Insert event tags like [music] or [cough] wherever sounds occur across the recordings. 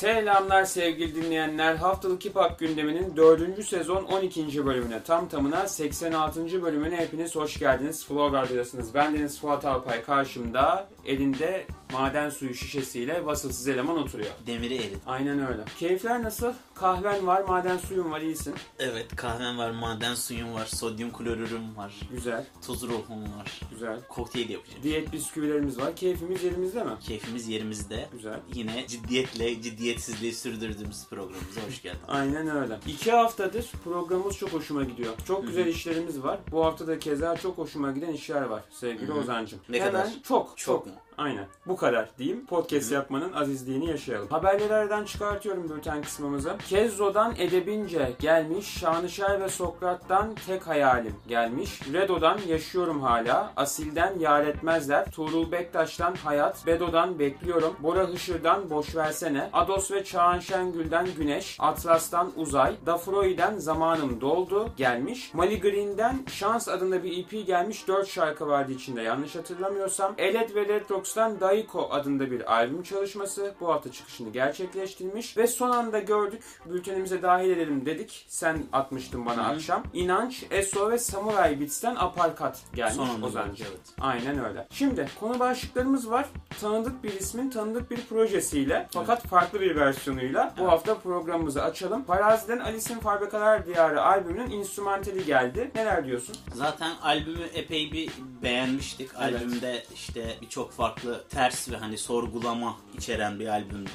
Selamlar sevgili dinleyenler. Haftalık Hip Hop gündeminin 4. sezon 12. bölümüne tam tamına 86. bölümüne hepiniz hoş geldiniz. Flow Radyo'dasınız. Ben Deniz Fuat Alpay karşımda elinde maden suyu şişesiyle vasıfsız eleman oturuyor. Demiri erit. Aynen öyle. Keyifler nasıl? Kahven var, maden suyun var, iyisin. Evet kahven var, maden suyum var, sodyum klorürüm var, Güzel, tuz ruhum var. güzel. Kokteyl yapacağım. Diyet bisküvilerimiz var. Keyfimiz yerimizde mi? Keyfimiz yerimizde. Güzel. Yine ciddiyetle ciddiyetsizliği sürdürdüğümüz programımıza hoş geldin. Aynen öyle. İki haftadır programımız çok hoşuma gidiyor. Çok güzel işlerimiz var. Bu hafta da keza çok hoşuma giden işler var sevgili Hı hı. Ozan'cığım. Ne Hemen kadar? Çok, çok. Çok mu? Aynen. Bu kadar diyeyim. Podcast yapmanın azizliğini yaşayalım. Haberlerden çıkartıyorum bülten kısmımızı. Kezzo'dan Edebince gelmiş. Şanışer ve Sokrat'tan Tek Hayalim gelmiş. Redo'dan Yaşıyorum Hala. Asil'den Yar Etmezler. Tuğrul Bektaş'tan Hayat. Bedo'dan Bekliyorum. Bora Hışır'dan Boş Versene. Ados ve Çağan Şengül'den Güneş. Atlas'tan Uzay. Dafroi'den Zamanım Doldu gelmiş. Mali Green'den Şans adında bir EP gelmiş. 4 şarkı vardı içinde yanlış hatırlamıyorsam. Eled ve Led Rocks'tan Daiko adında bir albüm çalışması bu hafta çıkışını gerçekleştirmiş. Ve son anda gördük. Bültenimize dahil edelim dedik. Sen atmıştın bana Hı hı. akşam. İnanç, Eso ve Samurai Beats'ten Aparkat gelmiş Son anda Ozan'cığım. gördük, evet. Aynen öyle. Şimdi konu başlıklarımız var. Tanıdık bir ismin tanıdık bir projesiyle fakat farklı bir versiyonuyla bu Evet. hafta programımızı açalım. Paraziden Alice'in Fabrikalar Diyarı albümünün instrumentali geldi. Neler diyorsun? Zaten albümü epey bir beğenmiştik. Evet. Albümde işte birçok farklı ters ve hani sorgulama içeren bir albümdü.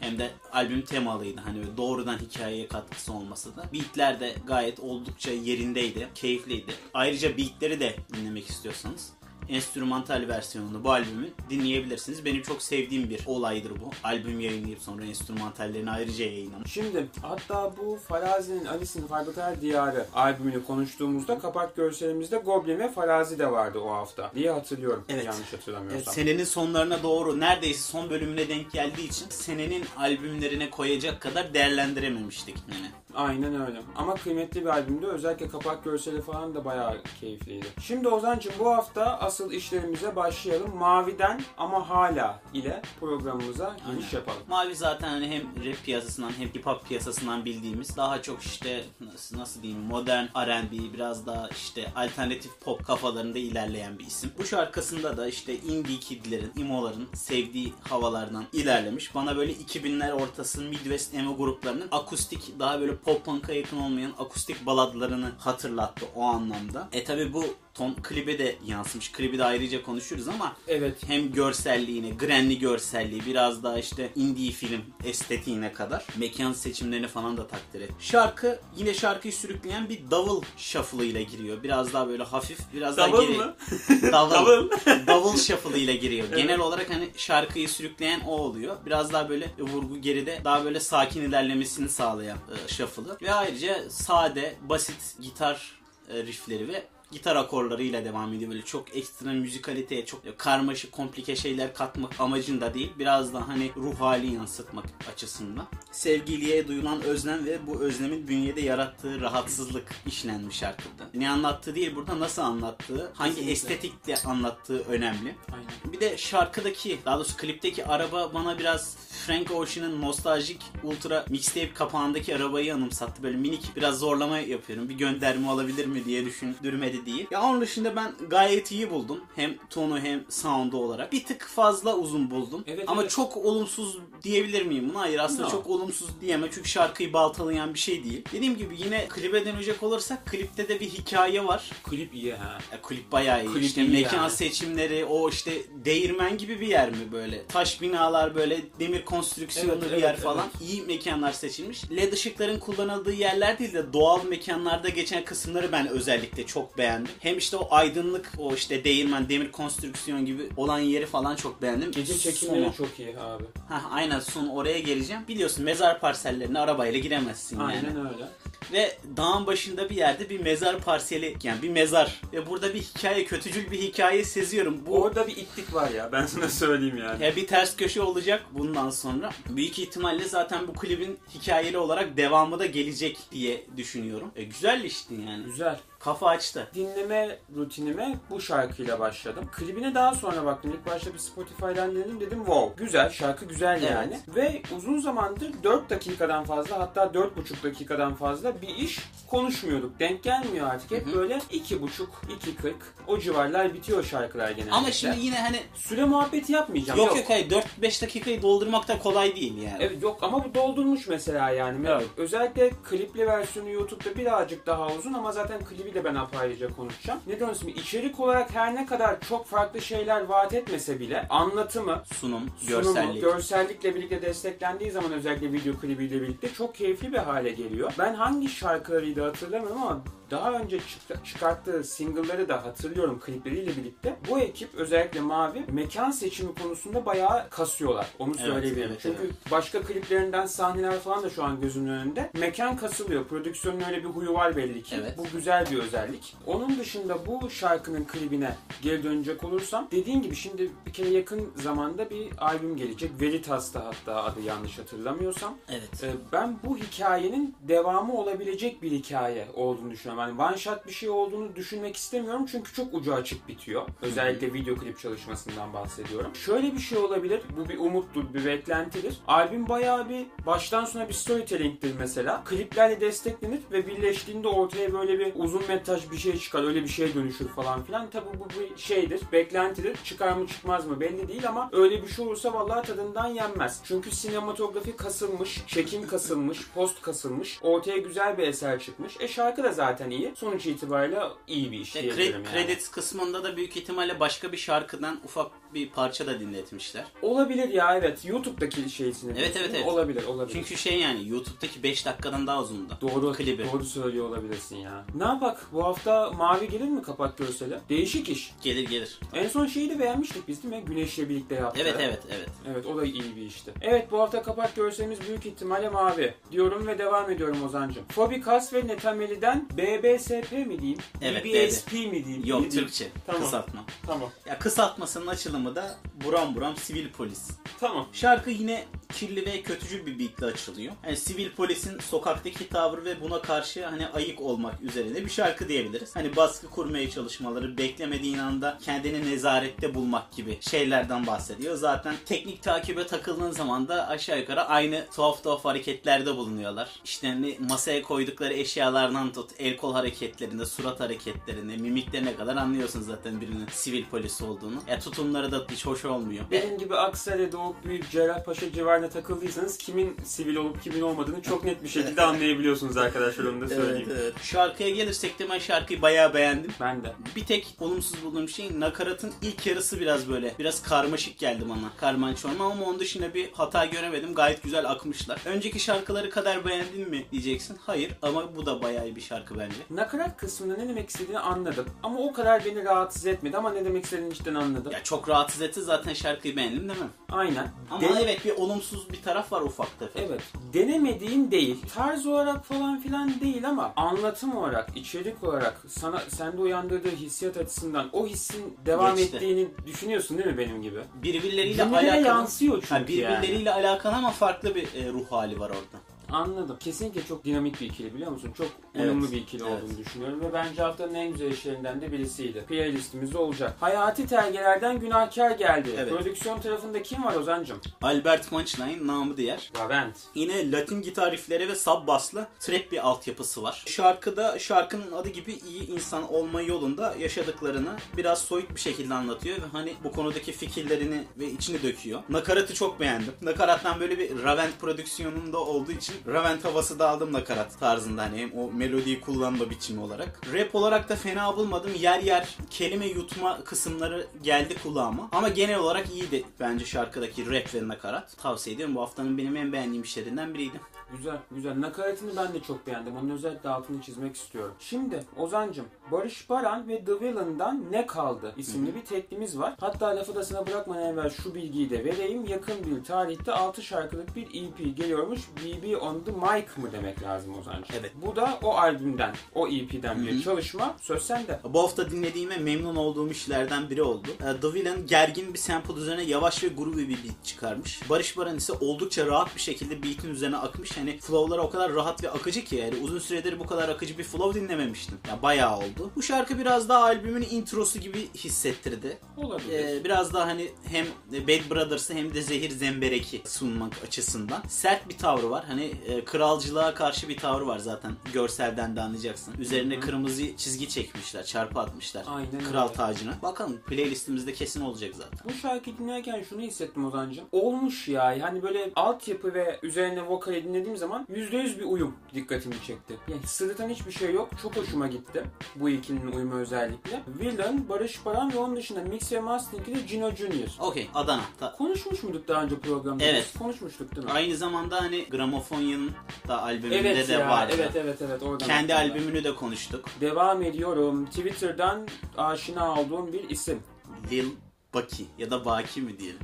Hem de albüm temalıydı. Hani doğrudan hikayeye katkısı olmasa da. Beatler de gayet oldukça yerindeydi. Keyifliydi. Ayrıca beatleri de dinlemek istiyorsanız enstrümantal versiyonunu bu albümün dinleyebilirsiniz. Benim çok sevdiğim bir olaydır bu. Albüm yayınlayıp sonra enstrümantallerini ayrıca yayınlamak. Şimdi hatta bu Farazi'nin Alice'in Fabrikalar Diyarı albümünü konuştuğumuzda kapak görselimizde Goblin ve Farazi de vardı o hafta diye hatırlıyorum. Evet. Yanlış Evet, hatırlamıyorsam. senenin sonlarına doğru neredeyse son bölümüne denk geldiği için senenin albümlerine koyacak kadar değerlendirememiştik yani. Aynen öyle. Ama kıymetli bir albümdü. Özellikle kapak görseli falan da bayağı keyifliydi. Şimdi Ozan'cığım bu hafta asıl işlerimize başlayalım. Maviden ama hala ile programımıza giriş Aynen. yapalım. Mavi zaten hani hem rap piyasasından hem hip hop piyasasından bildiğimiz daha çok işte nasıl, nasıl diyeyim modern R&B biraz daha işte alternatif pop kafalarında ilerleyen bir isim. Bu şarkısında da işte indie kidlerin, imoların sevdiği havalardan ilerlemiş. Bana böyle 2000'ler ortası Midwest emo gruplarının akustik daha böyle pop punk'a yakın olmayan akustik baladlarını hatırlattı o anlamda. E tabi bu ton klibe de yansımış. Klibi de ayrıca konuşuruz ama Evet. hem görselliğine, grenli görselliği, biraz daha işte indie film estetiğine kadar mekan seçimlerini falan da takdir et. Şarkı yine şarkıyı sürükleyen bir davul shuffle ile giriyor. Biraz daha böyle hafif, biraz daha Davul geri... mu? [laughs] davul. Davul. davul shuffle ile giriyor. Evet. Genel olarak hani şarkıyı sürükleyen o oluyor. Biraz daha böyle vurgu geride, daha böyle sakin ilerlemesini sağlayan e, shuffle'ı. Ve ayrıca sade, basit gitar e, riffleri ve gitar akorlarıyla devam ediyor. Böyle çok ekstra müzikaliteye, çok karmaşık, komplike şeyler katmak amacında değil. Biraz da hani ruh hali yansıtmak açısından. Sevgiliye duyulan özlem ve bu özlemin bünyede yarattığı rahatsızlık işlenmiş şarkıda. Ne anlattığı değil burada nasıl anlattığı, hangi Kesinlikle. estetikle anlattığı önemli. Aynen. Bir de şarkıdaki, daha doğrusu klipteki araba bana biraz Frank Ocean'ın nostaljik ultra mixtape kapağındaki arabayı anımsattı. Böyle minik biraz zorlama yapıyorum. Bir gönderme alabilir mi diye düşündürmedi değil. Ya onun dışında ben gayet iyi buldum. Hem tonu hem sound'u olarak. Bir tık fazla uzun buldum. Evet, Ama evet. çok olumsuz diyebilir miyim buna? Hayır aslında No. çok olumsuz diyemem. Çünkü şarkıyı baltalayan bir şey değil. Dediğim gibi yine klibe dönecek olursak klipte de bir hikaye var. Klip iyi ha. Ya klip bayağı iyi. Klip işte iyi mekan yani. seçimleri, o işte değirmen gibi bir yer mi böyle? Taş binalar böyle demir konstrüksiyonlu Evet, bir evet, yer falan. evet. İyi mekanlar seçilmiş. LED ışıkların kullanıldığı yerler değil de doğal mekanlarda geçen kısımları ben özellikle çok beğendim. Hem işte o aydınlık, o işte değirmen, demir konstrüksiyon gibi olan yeri falan çok beğendim. Gece çekimleri Sonu. çok iyi abi. Hah, aynen son oraya geleceğim. Biliyorsun mezar parsellerine arabayla giremezsin yani. Aynen öyle. Ve dağın başında bir yerde bir mezar parseli yani bir mezar. Ve burada bir hikaye, kötücül bir hikaye seziyorum. Bu Orada bir itlik var ya ben sana söyleyeyim yani. ya bir ters köşe olacak bundan sonra. Büyük ihtimalle zaten bu klibin hikayeli olarak devamı da gelecek diye düşünüyorum. E, güzel işti yani. Güzel. Kafa açtı. dinleme rutinime bu şarkıyla başladım. Klibine daha sonra baktım. İlk başta bir Spotify'dan dinledim dedim wow. Güzel şarkı güzel Evet. yani. Ve uzun zamandır 4 dakikadan fazla hatta 4,5 dakikadan fazla bir iş konuşmuyorduk. Denk gelmiyor artık. Hep Hı hı. böyle 2,5 2.40 o civarlar bitiyor şarkılar genellikle. Ama şimdi yine hani süre muhabbeti yapmayacağım. yok yok hayır 4-5 dakikayı doldurmak da kolay değil yani. Evet yok ama bu doldurmuş mesela yani. Evet. Özellikle klipli versiyonu YouTube'da birazcık daha uzun ama zaten klibi de ben apayrıca konuşacağım. Ne diyorsun? İçerik olarak her ne kadar çok farklı şeyler vaat etmese bile anlatımı, Sunum, sunumu, görsellik. görsellikle birlikte desteklendiği zaman özellikle video klibiyle birlikte çok keyifli bir hale geliyor. Ben hangi şarkılarıydı hatırlamıyorum ama daha önce çık- çıkarttığı single'ları da hatırlıyorum klipleriyle birlikte. Bu ekip özellikle Mavi mekan seçimi konusunda bayağı kasıyorlar. Onu Evet, söyleyebilirim. evet, Çünkü evet. başka kliplerinden sahneler falan da şu an gözümün önünde. Mekan kasılıyor. Prodüksiyonun öyle bir huyu var belli ki. Evet. Bu güzel bir özellik. Onun dışında bu şarkının klibine geri dönecek olursam dediğin gibi şimdi bir kere yakın zamanda bir albüm gelecek. Veritas'ta hatta adı yanlış hatırlamıyorsam. Evet. Ee, Ben bu hikayenin devamı olabilecek bir hikaye olduğunu düşünüyorum. Yani one shot bir şey olduğunu düşünmek istemiyorum çünkü çok ucu açık bitiyor. Özellikle video klip çalışmasından bahsediyorum. Şöyle bir şey olabilir. Bu bir umuttur, bir beklentidir. Albüm bayağı bir baştan sona bir storytelling'dir mesela. Kliplerle desteklenir ve birleştiğinde ortaya böyle bir uzun metraj bir şey çıkar. Öyle bir şeye dönüşür falan filan. Tabi bu bir şeydir, beklentidir. Çıkar mı çıkmaz mı belli değil ama öyle bir şey olursa vallahi tadından yenmez. Çünkü sinematografi kasılmış, çekim kasılmış, post kasılmış. Ortaya güzel bir eser çıkmış. E şarkı da zaten iyi. Sonuç itibariyle iyi bir iş E, diyebilirim kre- yani. Credits kısmında da büyük ihtimalle başka bir şarkıdan ufak bir parça da dinletmişler. Olabilir ya evet. YouTube'daki şeysini. Evet, evet, evet. Olabilir olabilir. Çünkü şey yani YouTube'daki 5 dakikadan daha uzundu. Doğru, Klibi. doğru söylüyor olabilirsin ya. Ne yapak? Bu hafta mavi gelir mi kapak görseli? Değişik iş. Gelir gelir. En son şeyi de beğenmiştik biz değil mi? Güneş'le birlikte yaptı. Evet evet evet. Evet o da iyi bir işti. Evet bu hafta kapak görselimiz büyük ihtimalle mavi. Diyorum ve devam ediyorum Ozancım. Fobikas ve Netameli'den BBSP mi diyeyim? Evet, BBSP mi diyeyim? Yok? Türkçe. Tamam. Kısaltma. Tamam. Ya kısaltmasının açılımı da buram buram sivil polis. Tamam. Şarkı yine kirli ve kötücül bir beatle açılıyor. Yani sivil polisin sokaktaki tavrı ve buna karşı hani ayık olmak üzerine bir şarkı diyebiliriz. Hani baskı kurmaya çalışmaları, beklemediğin anda kendini nezarette bulmak gibi şeylerden bahsediyor. Zaten teknik takibe takıldığın zaman da aşağı yukarı aynı tuhaf tuhaf hareketlerde bulunuyorlar. İşte hani masaya koydukları eşyalardan tut, el kol hareketlerinde, surat hareketlerinde, mimiklerine kadar anlıyorsun zaten birinin sivil polis olduğunu. Ya tutumları da hiç hoş olmuyor. Benim gibi Aksaray'da o büyük Cerrahpaşa civarına takıldıysanız kimin sivil olup kimin olmadığını çok net bir şekilde anlayabiliyorsunuz arkadaşlar onu da söyleyeyim. Evet, evet. Şarkıya gelirsek de ben şarkıyı bayağı beğendim. Ben de. Bir tek olumsuz bulduğum şey nakaratın ilk yarısı biraz böyle biraz karmaşık geldi bana. Karman çorman ama onun dışında bir hata göremedim. Gayet güzel akmışlar. Önceki şarkıları kadar beğendin mi diyeceksin. Hayır ama bu da bayağı iyi bir şarkı bence. Nakarat kısmında ne demek istediğini anladım. Ama o kadar beni rahatsız etmedi ama ne demek istediğini cidden anladım. Ya çok rahatsız etti zaten şarkıyı beğendim değil mi? Aynen. Ama Dene- evet bir olumsuz bir taraf var ufak tefek. Evet. Denemediğin değil. Tarz olarak falan filan değil ama anlatım olarak, içerik olarak sana sende uyandırdığı hissiyat açısından o hissin devam Geçti. ettiğini düşünüyorsun değil mi benim gibi? Birbirleriyle Cümlelere alakalı. yansıyor çünkü Ha, birbirleriyle alakalı ama farklı bir e, ruh hali var orada. Anladım. Kesinlikle çok dinamik bir ikili biliyor musun? Çok uyumlu Evet, bir ikili evet. olduğunu düşünüyorum ve bence haftanın en güzel işlerinden de birisiydi. Playlistimizde olacak. Hayati Telgeler'den Günahkar geldi. Evet. Prodüksiyon tarafında kim var Ozancım? Albert Manchline namı diğer. Ravent. Yine Latin gitar riffleri ve sub basslı trap bir altyapısı var. Şarkıda şarkının adı gibi iyi insan olma yolunda yaşadıklarını biraz soyut bir şekilde anlatıyor ve hani bu konudaki fikirlerini ve içini döküyor. Nakaratı çok beğendim. Nakarattan böyle bir Ravent prodüksiyonunda olduğu için Ravent havası da aldım nakarat tarzında hani hem o melodiyi kullanma biçimi olarak. Rap olarak da fena bulmadım. Yer yer kelime yutma kısımları geldi kulağıma. Ama genel olarak iyiydi bence şarkıdaki rap ve nakarat. Tavsiye ediyorum. Bu haftanın benim en beğendiğim işlerinden biriydi. Güzel, güzel. Nakaratını ben de çok beğendim. Onun özellikle altını çizmek istiyorum. Şimdi Ozancım, Barış Baran ve The Villain'dan Ne Kaldı isimli bir teklimiz var. Hatta lafı da sana bırakmadan evvel şu bilgiyi de vereyim. Yakın bir tarihte 6 şarkılık bir EP geliyormuş. BB on the Mic mı demek lazım Ozancım? Evet. Bu da o albümden, o EP'den bir çalışma. Söz sende. Bu hafta dinlediğime memnun olduğum işlerden biri oldu. Ee, The Villain gergin bir sample üzerine yavaş ve groovy bir beat çıkarmış. Barış Baran ise oldukça rahat bir şekilde beat'in üzerine akmış. Hani flow'ları o kadar rahat ve akıcı ki yani uzun süredir bu kadar akıcı bir flow dinlememiştim. Ya bayağı oldu. Bu şarkı biraz daha albümün introsu gibi hissettirdi. Olabilir. Ee, biraz daha hani hem Bad Brothers'ı hem de Zehir Zemberek'i sunmak açısından sert bir tavrı var. Hani e, kralcılığa karşı bir tavrı var zaten görselden de anlayacaksın. Üzerine kırmızı çizgi çekmişler, çarpı atmışlar. Aynen Kral öyle. tacına. Bakalım playlistimizde kesin olacak zaten. Bu şarkıyı dinlerken şunu hissettim Ozan'cığım. Olmuş ya. Hani böyle altyapı ve üzerine vokali dinlediğim zaman %100 bir uyum dikkatimi çekti. Yani sırıtan hiçbir şey yok. Çok hoşuma gitti. Bu ikilinin uyumu özellikle. Villain, Barış Baran ve onun dışında mix ve mastering'i de Gino Junior. Okey Adana. Ta- Konuşmuş muyduk daha önce programda? Evet. Biz Konuşmuştuk değil mi? Aynı zamanda hani Gramofonya'nın da albümünde Evet de ya, vardı. evet evet evet oradan Kendi aklımda. albümünü de konuştuk. Devam ediyorum. Twitter'dan aşina olduğum bir isim. Lil Baki ya da Baki mi diyelim?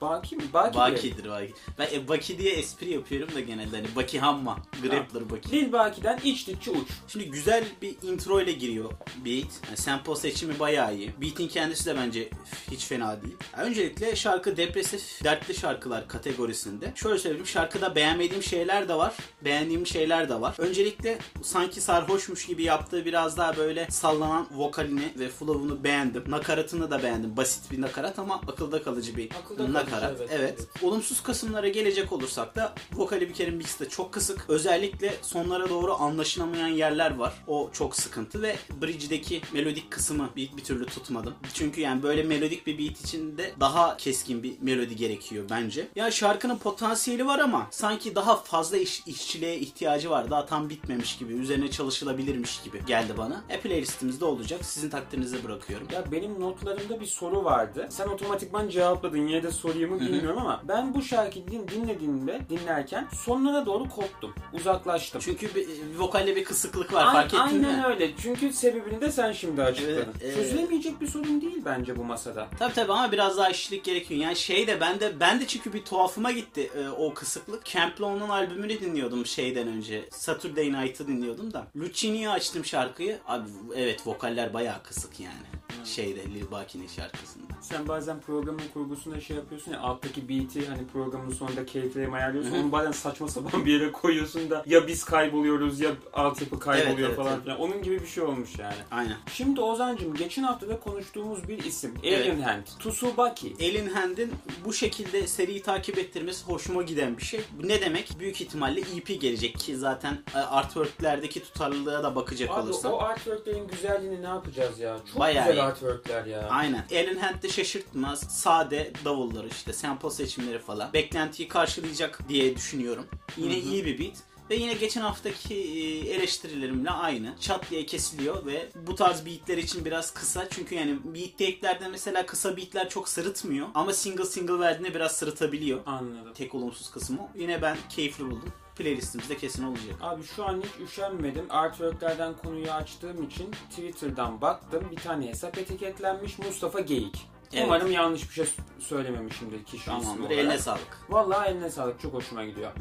Baki mi? Baki. Baki'dir Baki. Ben e, Baki diye espri yapıyorum da genelde hani Baki Hamma. Grappler Baki. Lil Baki'den içtikçe uç. Şimdi güzel bir intro ile giriyor beat. Yani sample seçimi bayağı iyi. Beat'in kendisi de bence hiç fena değil. Yani öncelikle şarkı depresif, dertli şarkılar kategorisinde. Şöyle söyleyeyim şarkıda beğenmediğim şeyler de var. Beğendiğim şeyler de var. Öncelikle sanki sarhoşmuş gibi yaptığı biraz daha böyle sallanan vokalini ve flow'unu beğendim. Nakaratını da beğendim. Basit bir nakarat ama akılda kalıcı bir Akılda kalıcı, nakarat. evet, evet. evet. Olumsuz kısımlara gelecek olursak da vokali bir kere mixte çok kısık. Özellikle sonlara doğru anlaşılamayan yerler var. O çok sıkıntı ve bridge'deki melodik kısmı bir, bir türlü tutmadım. Çünkü yani böyle melodik bir beat için de daha keskin bir melodi gerekiyor bence. Ya şarkının potansiyeli var ama sanki daha fazla iş, işçiliğe ihtiyacı var. Daha tam bitmemiş gibi, üzerine çalışılabilirmiş gibi geldi bana. E playlistimizde olacak. Sizin takdirinize bırakıyorum. Ya benim notlarımda bir soru vardı. Sen otomatikman cevapladın. Yine de soruyu mu bilmiyorum ama ben bu şarkıyı din- dinlediğimde, dinlerken sonlara doğru koptum. Uzaklaştım. Çünkü bir, bir vokalde bir kısıklık var Ay- fark ettin aynen mi? öyle. Çünkü sebebini de sen şimdi açıkladın. Evet, evet. Çözülemeyecek bir sorun değil bence bu masada. Tabii tabii ama biraz daha işçilik gerekiyor. Yani şey de ben de ben de çünkü bir tuhafıma gitti e, o kısıklık. Camp Lone'un albümünü dinliyordum şeyden önce. Saturday Night'ı dinliyordum da. Lucini'yi açtım şarkıyı. Abi evet vokaller bayağı kısık yani. Şeyde Lil Baki'nin şarkısında. Sen bazen programın kurgusunda şey yapıyorsun ya alttaki beat'i hani programın sonunda keyiflerimi ayarlıyorsun. Onu bazen saçma sapan [laughs] bir yere koyuyorsun da ya biz kayboluyoruz ya altyapı kayboluyor Evet, evet, falan evet. filan. Onun gibi bir şey olmuş yani. Aynen. Şimdi Ozan'cım geçen hafta da konuştuğumuz bir isim. Evet. Alien Hand. Tsubaki. Elin Hand'in bu şekilde seriyi takip ettirmesi hoşuma giden bir şey. Bu ne demek? Büyük ihtimalle EP gelecek ki zaten e, artworklerdeki tutarlılığa da bakacak Abi olursam. o artworklerin güzelliğini ne yapacağız ya? Çok Bayağı güzel iyi. artworkler ya. Aynen. Ellen Hand de şaşırtmaz. Sade davulları işte sample seçimleri falan. Beklentiyi karşılayacak diye düşünüyorum. Yine iyi bir beat. Ve yine geçen haftaki e, eleştirilerimle aynı. Çat diye kesiliyor ve bu tarz beatler için biraz kısa. Çünkü yani beat tape'lerde mesela kısa beatler çok sırıtmıyor. Ama single single verdiğinde biraz sırıtabiliyor. Anladım. Tek olumsuz kısmı. Yine ben keyifli buldum. Playlistimizde kesin olacak. Abi şu an hiç üşenmedim. Artworklerden konuyu açtığım için Twitter'dan baktım. Bir tane hesap etiketlenmiş Mustafa Geyik. Evet. Umarım yanlış bir şey söylememişimdir kişi Tamamdır. Eline sağlık. Vallahi eline sağlık. Çok hoşuma gidiyor.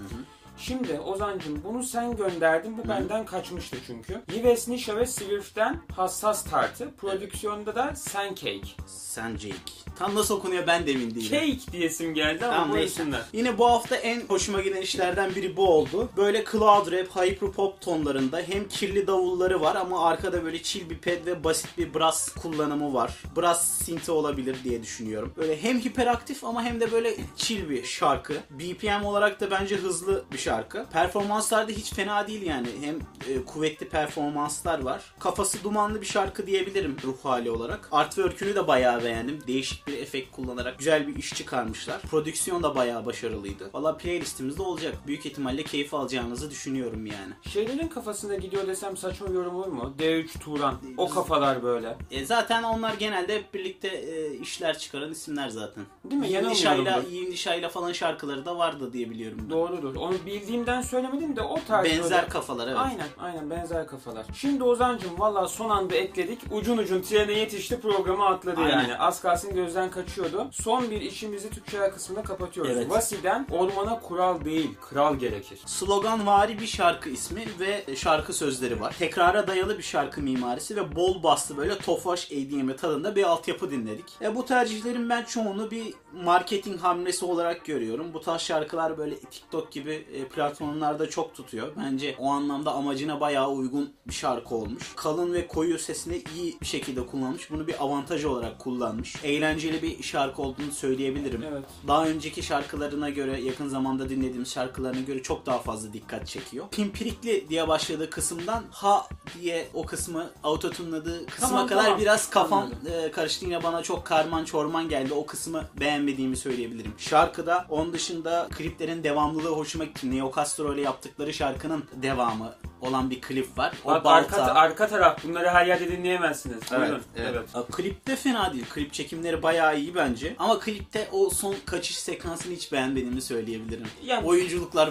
Şimdi Ozan'cım bunu sen gönderdin. Bu benden kaçmıştı çünkü. Yves Nisha ve Swift'ten Hassas Tartı. Prodüksiyonda da Sen Cake. Sen Jake. Tam nasıl okunuyor ben de emin değilim. Cake diyesim geldi ama Tamam, bu isimler. Yine bu hafta en hoşuma giden işlerden biri bu oldu. Böyle cloud rap, hyper pop tonlarında hem kirli davulları var ama arkada böyle chill bir pad ve basit bir brass kullanımı var. Brass synthi olabilir diye düşünüyorum. Böyle hem hiperaktif ama hem de böyle chill bir şarkı. BPM olarak da bence hızlı bir şarkı. Performanslar da hiç fena değil yani. Hem e, kuvvetli performanslar var. Kafası dumanlı bir şarkı diyebilirim ruh hali olarak. Artwork'ünü de bayağı beğendim. Değişik bir efekt kullanarak güzel bir iş çıkarmışlar. Prodüksiyon da bayağı başarılıydı. Valla playlistimizde olacak. Büyük ihtimalle keyif alacağınızı düşünüyorum yani. Şeylerin kafasında gidiyor desem saçma bir yorum olur mu? D3 Turan. O kafalar böyle. E zaten onlar genelde hep birlikte e, işler çıkaran isimler zaten. Değil mi? Yindişay'la, Yanılmıyorumdur. Yindişay'la falan şarkıları da vardı diye biliyorum ben. Doğrudur. Onu bildiğimden söylemedim de o tarz Benzer böyle- kafalar evet. Aynen aynen benzer kafalar. Şimdi Ozan'cım valla son anda ekledik. Ucun ucun trene yetişti programı atladı Aynen. yani. Az kalsın gözden kaçıyordu. Son bir işimizi Türkçe kısmında kapatıyoruz. Evet. Vasi'den ormana kural değil kral gerekir. Sloganvari bir şarkı ismi ve şarkı sözleri var. Tekrara dayalı bir şarkı mimarisi ve bol bastı böyle tofaş EDM tadında bir altyapı dinledik. E, bu tercihlerin ben çoğunu bir marketing hamlesi olarak görüyorum. Bu tarz şarkılar böyle TikTok gibi e, platformlarda çok tutuyor. Bence o anlamda amacına bayağı uygun bir şarkı olmuş. Kalın ve koyu sesini iyi bir şekilde kullanmış. Bunu bir avantaj olarak kullanmış. Eğlenceli bir şarkı olduğunu söyleyebilirim. Evet. Daha önceki şarkılarına göre, yakın zamanda dinlediğimiz şarkılarına göre çok daha fazla dikkat çekiyor. Pimpirikli diye başladığı kısımdan ha diye o kısmı autotune'ladığı kısma Tamam, kadar tamam. biraz kafam e, karıştı. Yine bana çok karman çorman geldi. O kısmı beğenmediğimi söyleyebilirim. Şarkıda onun dışında kliplerin devamlılığı hoşuma gitti. Neo Castro ile yaptıkları şarkının devamı olan bir klip var. O Bak, balta. arka, arka taraf bunları her yerde dinleyemezsiniz. Evet, Buyurun. evet. A, Klipte fena değil. Klip çekimleri bayağı iyi bence. Ama klipte o son kaçış sekansını hiç beğenmediğimi söyleyebilirim. Yani- Oyunculuklar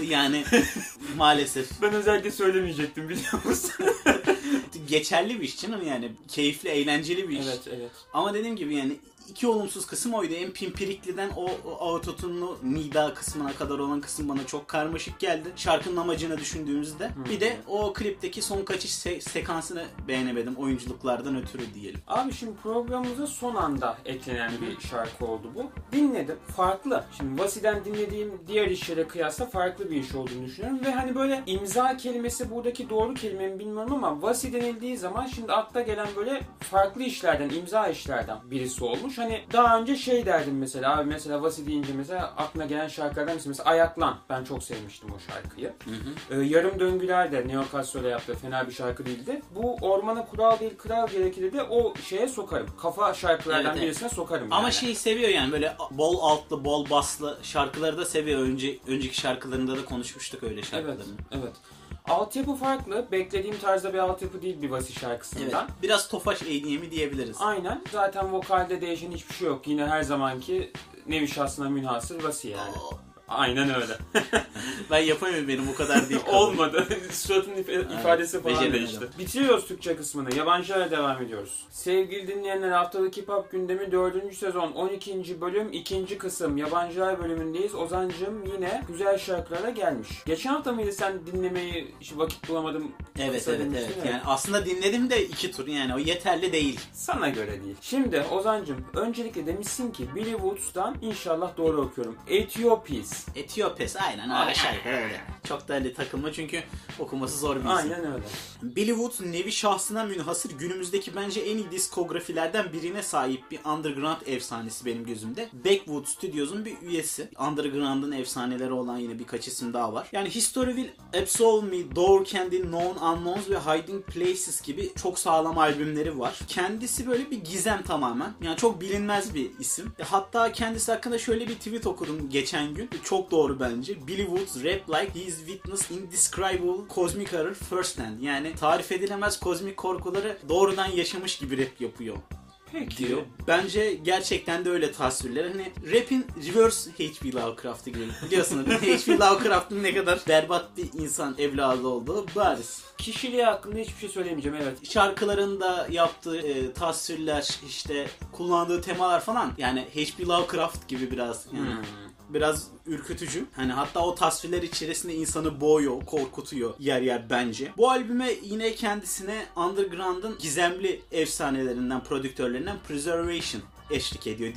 e, yani [laughs] maalesef Ben özellikle söylemeyecektim biliyor musun? [laughs] geçerli bir iş canım yani. Keyifli, eğlenceli bir iş. evet evet. Ama dediğim gibi yani iki olumsuz kısım oydu. En pimpirikliden o, o autotune'lu nida kısmına kadar olan kısım bana çok karmaşık geldi. Şarkının amacını düşündüğümüzde. Bir de o klipteki son kaçış se- sekansını beğenemedim. Oyunculuklardan ötürü diyelim. Abi şimdi programımıza son anda eklenen bir şarkı oldu bu. Dinledim. Farklı. Şimdi Vasi'den dinlediğim diğer işlere kıyasla farklı bir iş olduğunu düşünüyorum. Ve hani böyle imza kelimesi buradaki doğru kelime mi bilmiyorum ama Vasi denildiği zaman şimdi akla gelen böyle farklı işlerden, imza işlerden birisi olmuş. Hani daha önce şey derdim mesela abi mesela Vasi deyince mesela aklına gelen şarkılardan birisi mesela Ayaklan. Ben çok sevmiştim o şarkıyı. Ee, Yarım Döngüler de Neo Castro'yla yaptığı fena bir şarkı değildi. Bu Ormana Kural Değil Kral Gerekir'i de o şeye sokarım. Kafa şarkılardan Evet, evet. birisine sokarım Ama yani. şeyi seviyor yani böyle bol altlı, bol baslı şarkıları da seviyor. Önce önceki şarkılarında da konuşmuştuk öyle Evet, şarkılarını. evet. Altyapı farklı. Beklediğim tarzda bir altyapı değil bir Vasi Evet. şarkısından. Biraz Tofaş ADM'i diyebiliriz. Aynen. Zaten vokalde değişen hiçbir şey yok. Yine her zamanki nevi şahsına münhasır Vasi yani. Aynen öyle. [laughs] Ben yapamıyorum benim o kadar değil. Olmadı. [laughs] Suratın if- ifadesi falan beceremedim. değişti. Bitiriyoruz Türkçe kısmını. Yabancılara devam ediyoruz. Sevgili dinleyenler haftalık hip hop gündemi 4. sezon 12. bölüm 2. kısım yabancılar bölümündeyiz. Ozancım yine güzel şarkılara gelmiş. Geçen hafta mıydı sen dinlemeyi işte vakit bulamadım. Evet evet evet. ya. Yani aslında dinledim de iki tur yani o yeterli değil. Sana göre değil. Şimdi Ozancım öncelikle demişsin ki Billy Woods'tan inşallah doğru okuyorum. Ethiopis. Etiopes aynen öyle şarkı öyle. Çok da öyle takılma çünkü okuması zor bir isim. Aynen öyle. Billy Wood nevi şahsına münhasır günümüzdeki bence en iyi diskografilerden birine sahip bir underground efsanesi benim gözümde. Backwood Studios'un bir üyesi. Underground'ın efsaneleri olan yine birkaç isim daha var. Yani History Will Absolve Me, Door Candy, Known Unknowns ve Hiding Places gibi çok sağlam albümleri var. Kendisi böyle bir gizem tamamen. Yani çok bilinmez bir isim. E, Hatta kendisi hakkında şöyle bir tweet okudum geçen gün. Çok doğru bence. Billy Woods rap like he is witness indescribable cosmic horror firsthand. Yani tarif edilemez kozmik korkuları doğrudan yaşamış gibi rap yapıyor Peki. diyor. Bence gerçekten de öyle tasvirler. Hani rap'in reverse H.P. Lovecraft'ı gibi. Biliyorsunuz [laughs] H.P. Lovecraft'ın ne kadar berbat bir insan evladı olduğu bariz. Kişiliği hakkında hiçbir şey söylemeyeceğim evet. Şarkılarında yaptığı e, tasvirler, işte kullandığı temalar falan yani H.P. Lovecraft gibi biraz yani Hmm. Biraz ürkütücü. Hani hatta o tasvirler içerisinde insanı boğuyor, korkutuyor yer yer bence. Bu albüme yine kendisine Underground'ın gizemli efsanelerinden, prodüktörlerinden Preservation eşlik ediyor.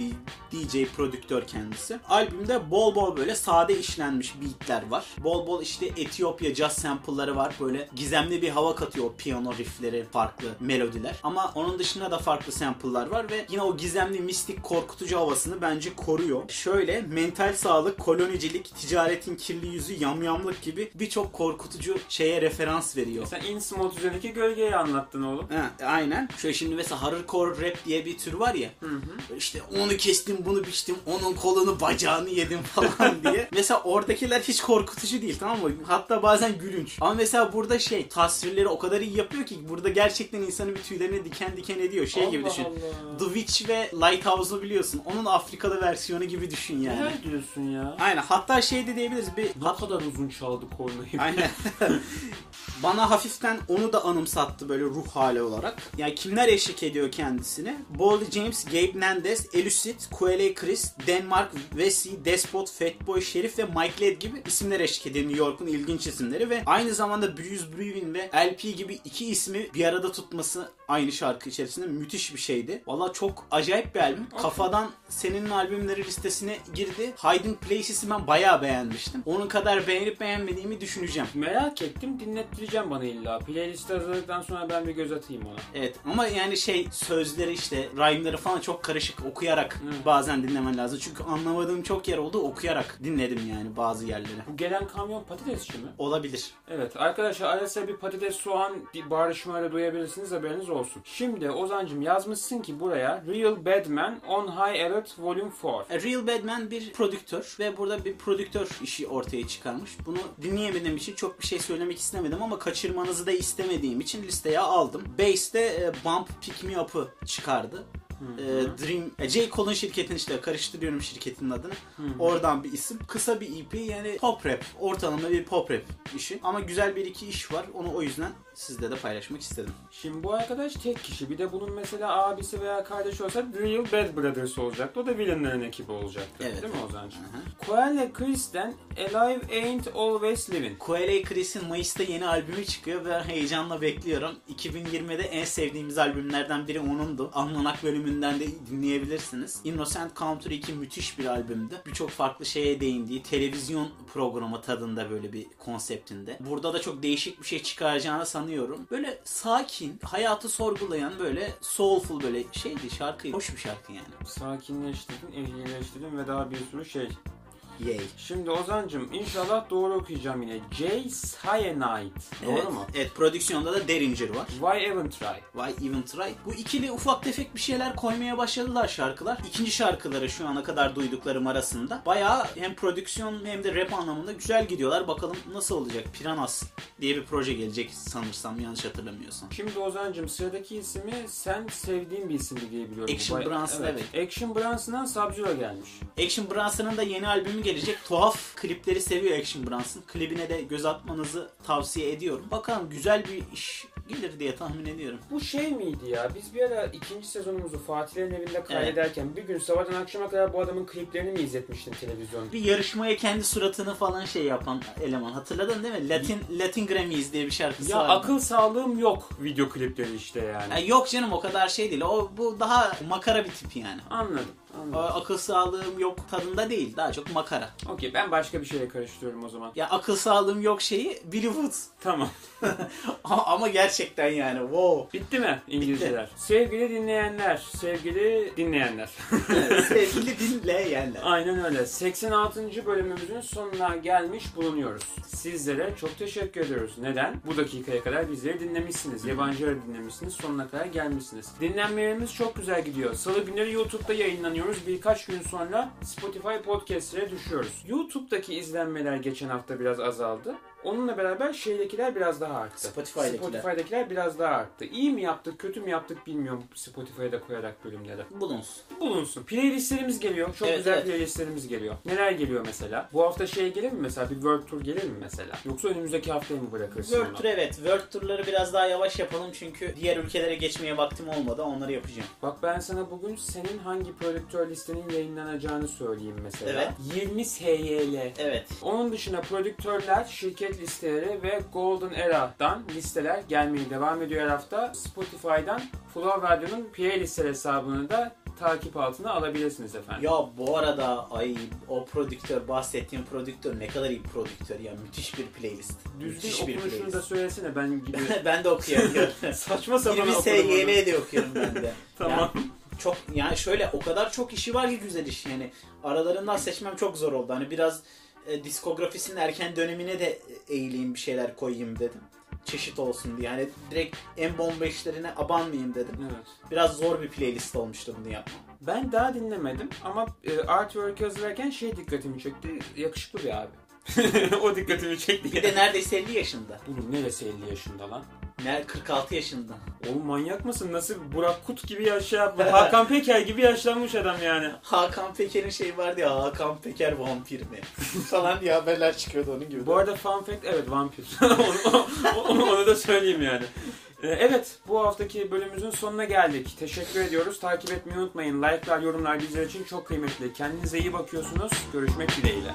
DJ prodüktör kendisi. Albümde bol bol böyle sade işlenmiş beatler var. Bol bol işte Etiyopya jazz sample'ları var. Böyle gizemli bir hava katıyor o piyano riffleri, farklı melodiler. Ama onun dışında da farklı sample'lar var ve yine o gizemli, mistik, korkutucu havasını bence koruyor. Şöyle mental sağlık, kolonicilik, ticaretin kirli yüzü, yamyamlık gibi birçok korkutucu şeye referans veriyor. Sen Innsmouth üzerindeki gölgeyi anlattın oğlum. Ha, aynen. Şöyle şimdi mesela horrorcore rap diye bir tür var ya. İşte onu kestim, bunu biçtim, onun kolunu, bacağını yedim falan diye. [laughs] mesela oradakiler hiç korkutucu değil tamam mı? Hatta bazen gülünç. Ama mesela burada şey tasvirleri o kadar iyi yapıyor ki burada gerçekten insanın bir tüylerini diken diken ediyor. Şey gibi Allah düşün. Allah. The Witch ve Lighthouse'u biliyorsun. Onun Afrikalı versiyonu gibi düşün yani. Neler diyorsun ya? Aynen. Hatta şey de diyebiliriz. Bir Ne kadar uzun çaldı kornayı. Aynen. [laughs] Bana hafiften onu da anımsattı böyle ruh hali olarak. Yani kimler eşlik ediyor kendisine? Boldy James, Gabe Nandez, Elucid, Quelle Chris, Denmark, Vesey, Despot, Fatboy Şerif ve Mike Led gibi isimler eşlik ediyor New York'un ilginç isimleri ve aynı zamanda Bruce Brewin ve LP gibi iki ismi bir arada tutması aynı şarkı içerisinde müthiş bir şeydi. Valla çok acayip bir albüm. Kafadan senin albümleri listesine girdi. Hiding Places'i ben bayağı beğenmiştim. Onun kadar beğenip beğenmediğimi düşüneceğim. Merak ettim dinlettireceğim bana illa. Playlisti hazırladıktan sonra ben bir göz atayım ona. Evet ama yani şey sözleri işte rhyme'ları falan çok karışık okuyarak Hı. bazen dinlemen lazım. Çünkü anlamadığım çok yer oldu okuyarak dinledim yani bazı yerleri. Bu gelen kamyon patatesçi mi? Olabilir. Evet arkadaşlar ara sıra bir patates soğan bağırışmayla duyabilirsiniz haberiniz olsun. Şimdi Ozancım yazmışsın ki buraya Real Badman on High Alert Volume 4. A Real Badman bir prodüktör ve burada bir prodüktör işi ortaya çıkarmış. Bunu dinleyemediğim için çok bir şey söylemek istemedim ama kaçırmanızı da istemediğim için listeye aldım. Bass'te e, Bump Pick Me Up'ı çıkardı. E, Dream, e, J. Cole'un şirketin işte karıştırıyorum şirketin adını. Oradan bir isim. Kısa bir EP yani pop rap. Ortalama bir pop rap işi. Ama güzel bir iki iş var. Onu o yüzden sizle de paylaşmak istedim. Şimdi bu arkadaş tek kişi. Bir de bunun mesela abisi veya kardeşi olsa Real Bad Brothers olacaktı. O da villainların ekibi olacaktı. Evet. Değil mi hı. Koelle Chris'ten Alive Ain't Always Living. Coelho Chris'in Mayıs'ta yeni albümü çıkıyor ve heyecanla bekliyorum. 2020'de en sevdiğimiz albümlerden biri onundu. Almanak bölümünden de dinleyebilirsiniz. Innocent Country 2 müthiş bir albümdü. Birçok farklı şeye değindiği televizyon programı tadında böyle bir konseptinde. Burada da çok değişik bir şey çıkaracağını sanıyorum. Böyle sakin, hayatı sorgulayan böyle soulful böyle şeydi şarkı. Hoş bir şarkı yani. Sakinleştirdin, ehlileştirdin ve daha bir sürü şey. Yay. Şimdi Ozancım inşallah doğru okuyacağım yine. Jay Cyanide. Doğru evet, mu? Evet prodüksiyonda da Derringer var. Why Even Try? Why Even Try? Bu ikili ufak tefek bir şeyler koymaya başladılar şarkılar. İkinci şarkıları şu ana kadar duyduklarım arasında. Bayağı hem prodüksiyon hem de rap anlamında güzel gidiyorlar. Bakalım nasıl olacak? Piranas diye bir proje gelecek sanırsam yanlış hatırlamıyorsam. Şimdi Ozancım sıradaki ismi sen sevdiğin bir isimdi diye biliyorum. Action bay- Bronson, Action Bronson'dan Sub-Zero gelmiş. Action Bronson'ın da yeni albümü gelecek. Tuhaf klipleri seviyor Action Bronson. Klibine de göz atmanızı tavsiye ediyorum. Bakalım güzel bir iş gelir diye tahmin ediyorum. Bu şey miydi ya? Biz bir ara ikinci sezonumuzu Fatih'lerin evinde kaydederken bir gün sabahtan akşama kadar bu adamın kliplerini mi izletmiştin televizyonda? Bir yarışmaya kendi suratını falan şey yapan eleman. Hatırladın değil mi? Latin Latin Grammys diye bir şarkısı Ya var. akıl sağlığım yok video klipleri işte yani. Ya yok canım o kadar şey değil. O bu daha makara bir tip yani. Anladım. Anladım. akıl sağlığım yok tadında değil. Daha çok makara. Okey ben başka bir şeye karıştırıyorum o zaman. Ya akıl sağlığım yok şeyi Billy Woods. Tamam. [laughs] ama, gerçekten yani wow. Bitti mi İngilizceler? Sevgili dinleyenler, sevgili dinleyenler. [laughs] Sevgili dinleyenler. Aynen öyle. 86. bölümümüzün sonuna gelmiş bulunuyoruz. Sizlere çok teşekkür ediyoruz. Neden? Bu dakikaya kadar bizleri dinlemişsiniz. Yabancı ara dinlemişsiniz. Sonuna kadar gelmişsiniz. Dinlenmelerimiz çok güzel gidiyor. Salı günleri YouTube'da yayınlanıyoruz. Birkaç gün sonra Spotify podcastlere düşüyoruz. YouTube'daki izlenmeler geçen hafta biraz azaldı. Onunla beraber şeydekiler biraz daha arttı. Spotify'dakiler. Spotify'dakiler biraz daha arttı. İyi mi yaptık, kötü mü yaptık bilmiyorum Spotify'da koyarak bölümleri. Bulunsun. Bulunsun. Playlistlerimiz geliyor. Çok Evet, güzel evet. playlistlerimiz geliyor. Neler geliyor mesela? Bu hafta şey gelir mi mesela? Bir World Tour gelir mi mesela? Yoksa önümüzdeki haftaya mı bırakırsın World onu? Tour evet. World Tour'ları biraz daha yavaş yapalım çünkü diğer ülkelere geçmeye vaktim olmadı. Onları yapacağım. Bak ben sana bugün senin hangi prodüktör listenin yayınlanacağını söyleyeyim mesela. Evet. 20 SYL. Evet. Onun dışında prodüktörler, şirket listeleri ve Golden Era'dan listeler gelmeye devam ediyor her hafta. Spotify'dan Flow Radyo'nun playlistler hesabını da takip altına alabilirsiniz efendim. Ya bu arada ay o prodüktör bahsettiğim prodüktör ne kadar iyi bir prodüktör ya müthiş bir playlist. müthiş Düzgün bir okunuşunu da playlist. söylesene ben gibi [laughs] ben de okuyamıyorum. [laughs] saçma sapan 20 okudum. SYL de okuyorum ben de. [laughs] Tamam. Yani çok yani şöyle o kadar çok işi var ki güzel iş yani aralarından seçmem çok zor oldu. Hani biraz e, diskografisinin erken dönemine de eğileyim bir şeyler koyayım dedim. Çeşit olsun diye. Yani direkt en bomba işlerine abanmayayım dedim. Evet. Biraz zor bir playlist olmuştu bunu yapmam. Ben daha dinlemedim ama e, artwork hazırlarken şey dikkatimi çekti. Yakışıklı bir abi. [laughs] o dikkatimi çekti. Bir de neredeyse 50 yaşında. Bunun neresi 50 yaşında lan? Ne 46 yaşında. Oğlum manyak mısın? Nasıl Burak Kut gibi yaşa Hakan Peker gibi yaşlanmış adam yani. Hakan Peker'in şey vardı ya Hakan Peker vampir mi? [laughs] falan diye haberler çıkıyordu onun gibi. Bu arada fun fact evet vampir. [laughs] onu, onu, onu da söyleyeyim yani. Ee, Evet bu haftaki bölümümüzün sonuna geldik. Teşekkür ediyoruz. Takip etmeyi unutmayın. Like'lar, yorumlar bizler için çok kıymetli. Kendinize iyi bakıyorsunuz. Görüşmek dileğiyle.